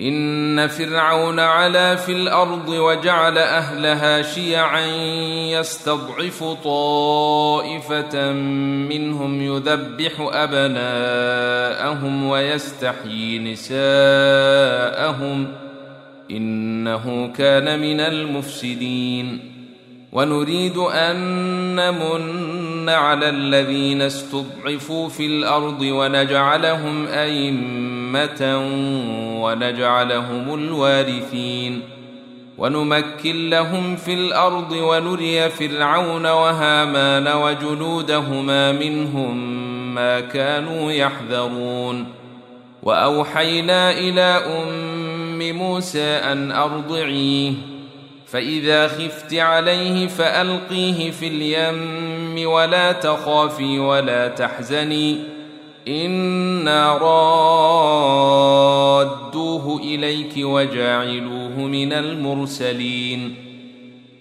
ان فرعون علا في الأرض وجعل اهلها شيعا يستضعف طائفه منهم يذبح ابناءهم ويستحيي نساءهم انه كان من المفسدين ونريد ان نمن على الذين استضعفوا في الأرض ونجعلهم ائمه ونجعلهم الوارثين ونمكن لهم في الأرض ونري فرعون وهامان وجنودهما منهم ما كانوا يحذرون وأوحينا إلى أم موسى أن أرضعيه فإذا خفت عليه فألقيه في اليم ولا تخافي ولا تحزني إنا رادوه إليك وجاعلوه من المرسلين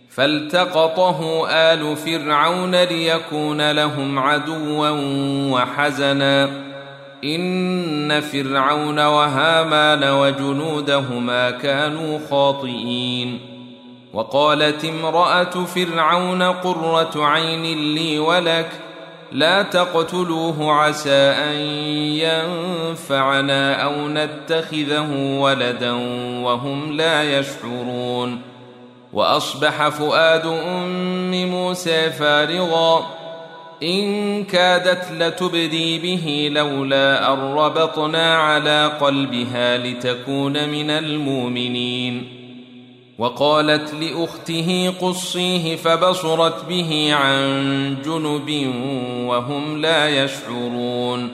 فالتقطه آل فرعون ليكون لهم عدوا وحزنا إن فرعون وهامان وجنودهما كانوا خاطئين وقالت امراه فرعون قره عين لي ولك لا تقتلوه عسى أن ينفعنا أو نتخذه ولدا وهم لا يشعرون. وأصبح فؤاد أم موسى فارغا. إن كادت لتبدي به لولا أن ربطنا على قلبها لتكون من المؤمنين. وقالت لأخته قصيه فبصرت به عن جنب وهم لا يشعرون.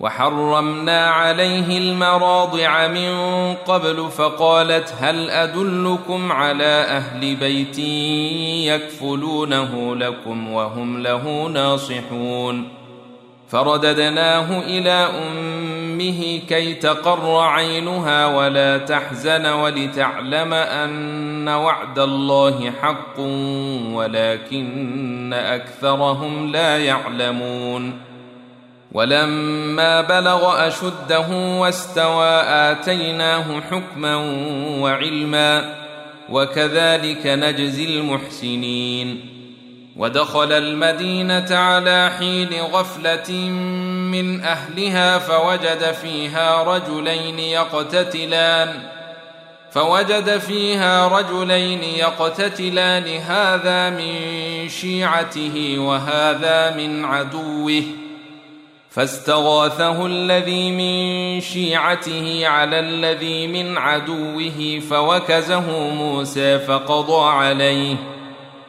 وحرمنا عليه المراضع من قبل فقالت هل أدلكم على أهل بيت يكفلونه لكم وهم له ناصحون. فرددناه إلى أمه كي تقر عينها ولا تحزن ولتعلم أن وعد الله حق ولكن أكثرهم لا يعلمون ولما بلغ أشده واستوى آتيناه حكما وعلما وكذلك نجزي المحسنين ودخل المدينة على حين غفلة من أهلها فوجد فيها رجلين يقتتلان فوجد فيها رجلين يقتتلان هذا من شيعته وهذا من عدوه. فاستغاثه الذي من شيعته على الذي من عدوه فوكزه موسى فقضى عليه.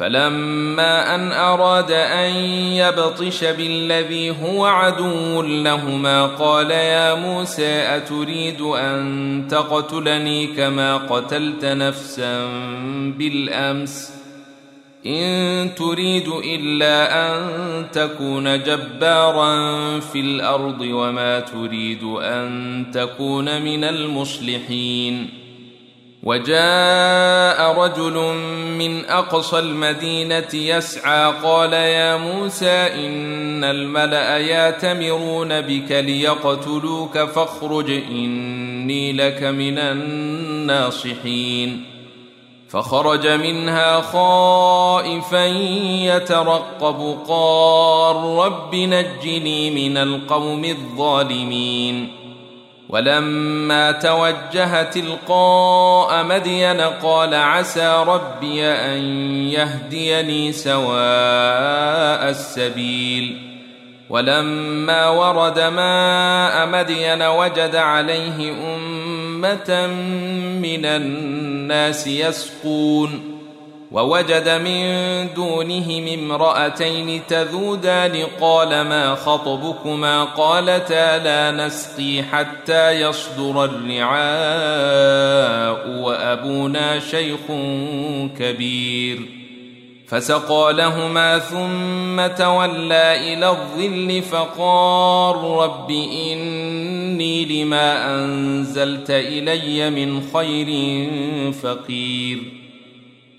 فلما ان اراد ان يبطش بالذي هو عدو لهما قال يا موسى اتريد ان تقتلني كما قتلت نفسا بالامس ان تريد الا ان تكون جبارا في الأرض وما تريد ان تكون من المصلحين وجاء رجل من أقصى المدينة يسعى قال يا موسى إن الملأ ياتمرون بك ليقتلوك فاخرج إني لك من الناصحين. فخرج منها خائفا يترقب قال رب نجني من القوم الظالمين. ولما توجه تلقاء مدين قال عسى ربي أن يهديني سواء السبيل. ولما ورد ماء مدين وجد عليه أمة من الناس يسقون. ووجد من دونهم امرأتين تذودان قال ما خطبكما قالتا لا نسقي حتى يصدر الرعاء وأبونا شيخ كبير. فسقى لهما ثم تولى إلى الظل فقال رب إني لما أنزلت إلي من خير فقير.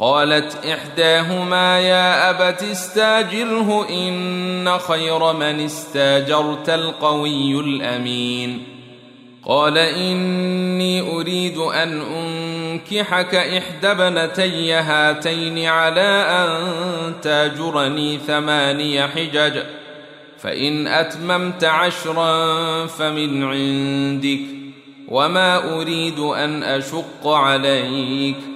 قالت إحداهما يا أبت استاجره إن خير من استاجرت القوي الأمين. قال إني أريد أن أنكحك إحدى ابنتي هاتين على أن تاجرني ثماني حجج فإن أتممت عشرا فمن عندك وما أريد أن أشق عليك.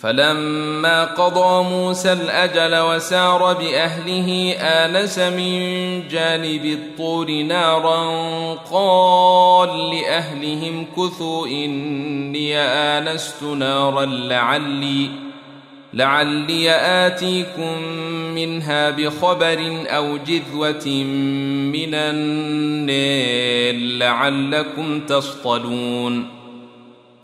فلما قضى موسى الأجل وسار بأهله آنس من جانب الطور نارا قال لأهلهم كثوا إني آنست نارا لعلي لعلي آتيكم منها بخبر أو جذوة من النيل لعلكم تصطلون.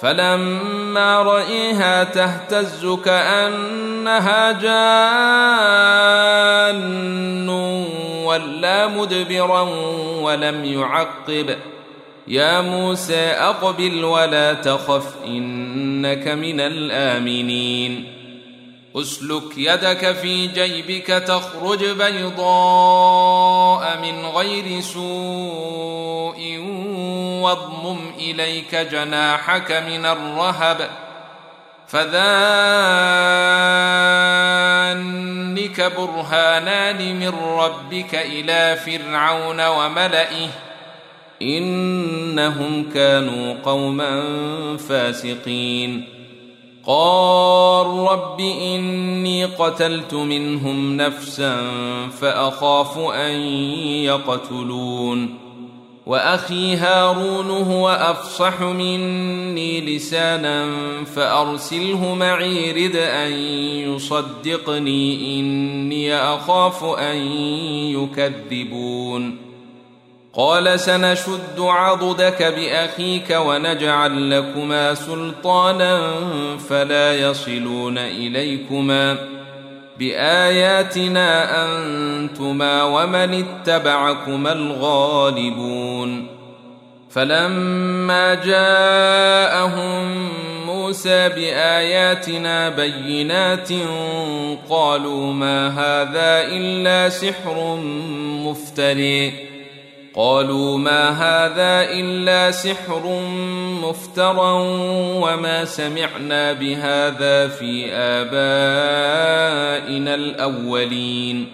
فلما رأيها تهتز كأنها جان ولا مدبرا ولم يعقب. يا موسى أقبل ولا تخف إنك من الآمنين. أسلك يدك في جيبك تخرج بيضاء من غير سوء. واضمم إليك جناحك من الرهب فذانك برهانان من ربك إلى فرعون وملئه إنهم كانوا قوما فاسقين قال رب إني قتلت منهم نفسا فأخاف أن يقتلون وأخي هارون هو أفصح مني لسانا فأرسله معي رد أن يصدقني إني أخاف أن يكذبون. قال سنشد عضدك بأخيك ونجعل لكما سلطانا فلا يصلون إليكما. بآياتنا أنتما ومن اتبعكما الغالبون فلما جاءهم موسى بآياتنا بينات قالوا ما هذا إلا سحر مفتري قالوا ما هذا إلا سحر مفترى وما سمعنا بهذا في آبائنا الأولين.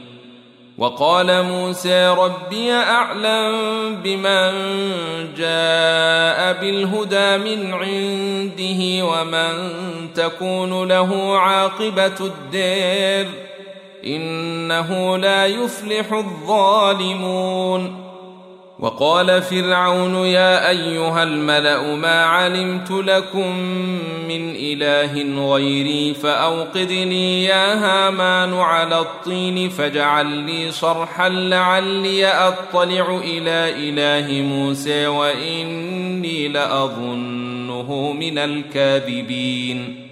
وقال موسى ربي أعلم بمن جاء بالهدى من عنده ومن تكون له عاقبة الدير إنه لا يفلح الظالمون. وقال فرعون يا أيها الملأ ما علمت لكم من إله غيري فأوقدني يا هامان على الطين فاجعل لي صرحا لعلي أطلع إلى إله موسى وإني لأظنه من الكاذبين.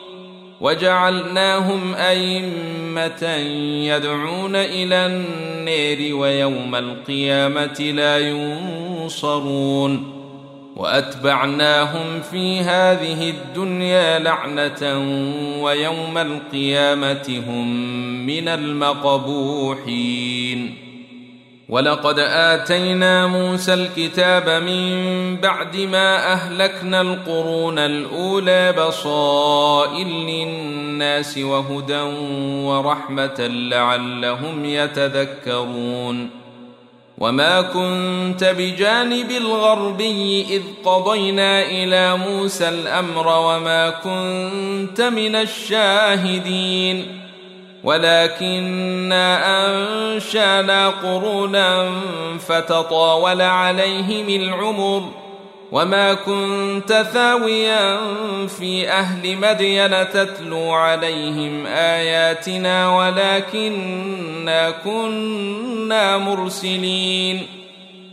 وجعلناهم أئمة يدعون إلى النير ويوم القيامة لا ينصرون وأتبعناهم في هذه الدنيا لعنة ويوم القيامة هم من المقبوحين ولقد آتينا موسى الكتاب من بعد ما أهلكنا القرون الأولى بصائر للناس وهدى ورحمة لعلهم يتذكرون. وما كنت بجانب الغربي إذ قضينا إلى موسى الأمر وما كنت من الشاهدين. ولكنا أنشأنا قرونا فتطاول عليهم العمر وما كنت ثاويا في أهل مدين تتلو عليهم آياتنا ولكنا كنا مرسلين.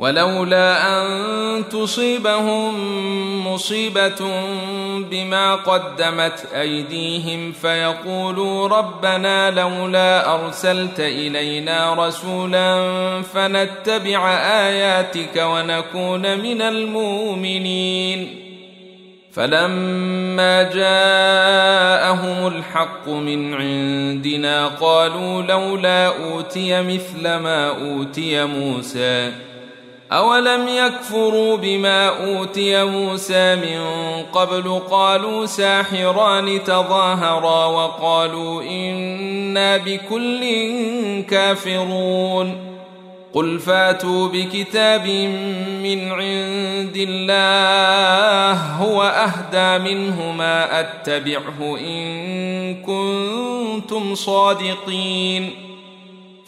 ولولا أن تصيبهم مصيبة بما قدمت أيديهم فيقولوا ربنا لولا أرسلت إلينا رسولا فنتبع آياتك ونكون من المؤمنين. فلما جاءهم الحق من عندنا قالوا لولا أوتي مثل ما أوتي موسى أولم يكفروا بما أوتي موسى من قبل قالوا ساحران تظاهرا وقالوا إنا بكل كافرون قل فاتوا بكتاب من عند الله هو أهدى منه ما أتبعه إن كنتم صادقين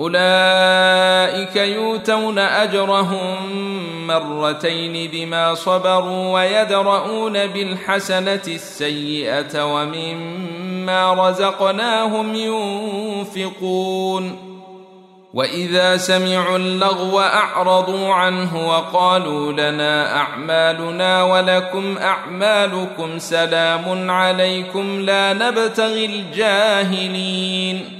أولئك يؤتون أجرهم مرتين بما صبروا ويدرؤون بالحسنة السيئة ومما رزقناهم ينفقون. وإذا سمعوا اللغو أعرضوا عنه وقالوا لنا أعمالنا ولكم أعمالكم سلام عليكم لا نبتغي الجاهلين.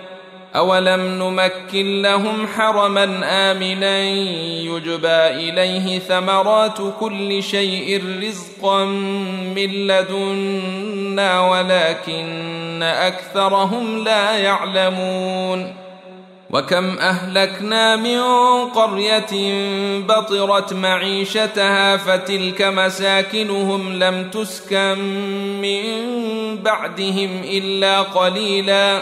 اولم نمكن لهم حرما امنا يجبى اليه ثمرات كل شيء رزقا من لدنا ولكن اكثرهم لا يعلمون وكم اهلكنا من قريه بطرت معيشتها فتلك مساكنهم لم تسكن من بعدهم الا قليلا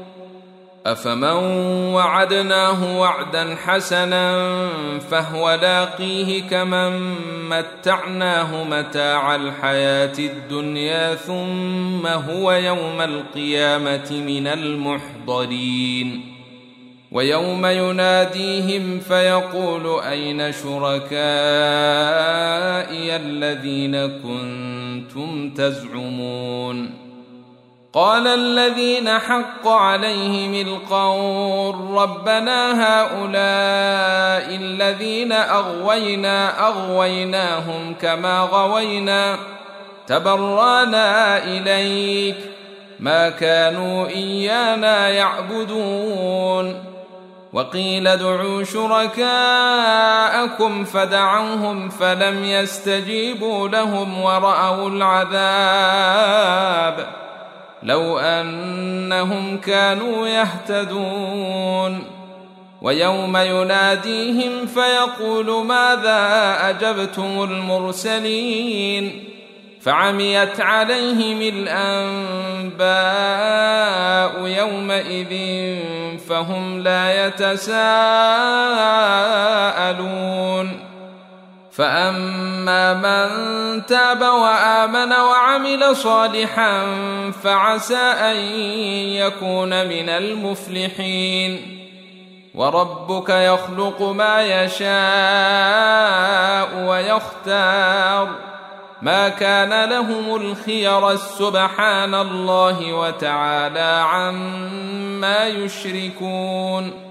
أفمن وعدناه وعدا حسنا فهو لاقيه كمن متعناه متاع الحياة الدنيا ثم هو يوم القيامة من المحضرين. ويوم يناديهم فيقول أين شركائي الذين كنتم تزعمون؟ قال الذين حق عليهم القول ربنا هؤلاء الذين أغوينا أغويناهم كما غوينا تبرانا إليك ما كانوا إيانا يعبدون وقيل ادعوا شركاءكم فدعوهم فلم يستجيبوا لهم ورأوا العذاب لو أنهم كانوا يهتدون. ويوم يناديهم فيقول ماذا أجبتم المرسلين؟ فعميت عليهم الأنباء يومئذ فهم لا يتساءلون. فأما من تاب وآمن وعمل صالحا فعسى أن يكون من المفلحين. وربك يخلق ما يشاء ويختار. ما كان لهم الخير سبحان الله وتعالى عما يشركون.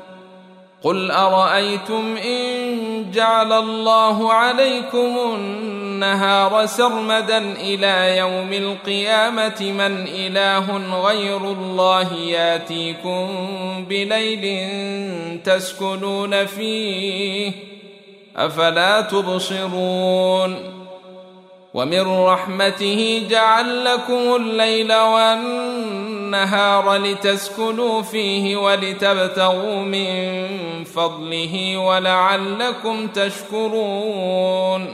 قل ارايتم ان جعل الله عليكم النهار سرمدا إلى يوم القيامه من اله غير الله ياتيكم بليل تسكنون فيه افلا تبصرون ومن رحمته جعل لكم الليل والنهار لتسكنوا فيه ولتبتغوا من فضله ولعلكم تشكرون.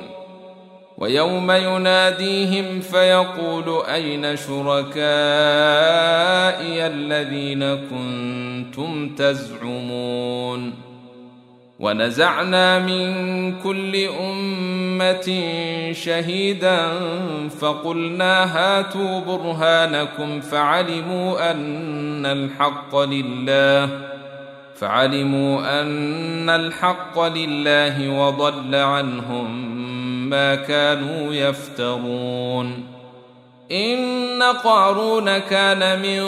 ويوم يناديهم فيقول أين شركائي الذين كنتم تزعمون؟ ونزعنا من كل أمة شهيدا فقلنا هاتوا برهانكم فعلموا أن الحق لله فعلموا أن الحق لله وضل عنهم ما كانوا يفترون إن قارون كان من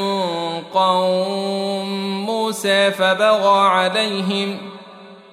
قوم موسى فبغى عليهم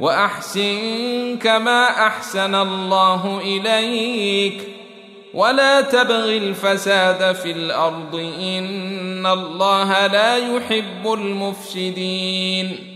وأحسن كما أحسن الله إليك ولا تبغ الفساد في الأرض إن الله لا يحب المفسدين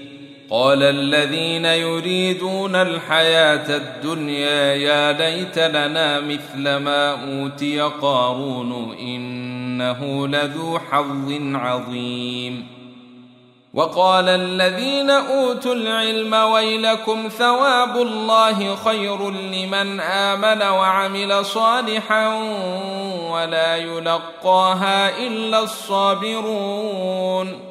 قال الذين يريدون الحياة الدنيا يا ليت لنا مثل ما أوتي قارون إنه لذو حظ عظيم. وقال الذين أوتوا العلم ويلكم ثواب الله خير لمن آمن وعمل صالحا ولا يلقاها إلا الصابرون.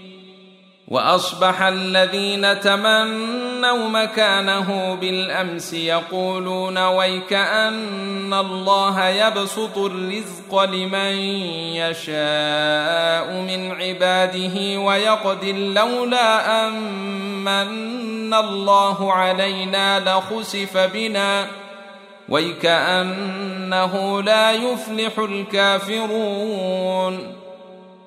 وأصبح الذين تمنوا مكانه بالأمس يقولون ويك أن الله يبسط الرزق لمن يشاء من عباده ويقدر لولا امن الله علينا لخسف بنا. ويكانه لا يفلح الكافرون.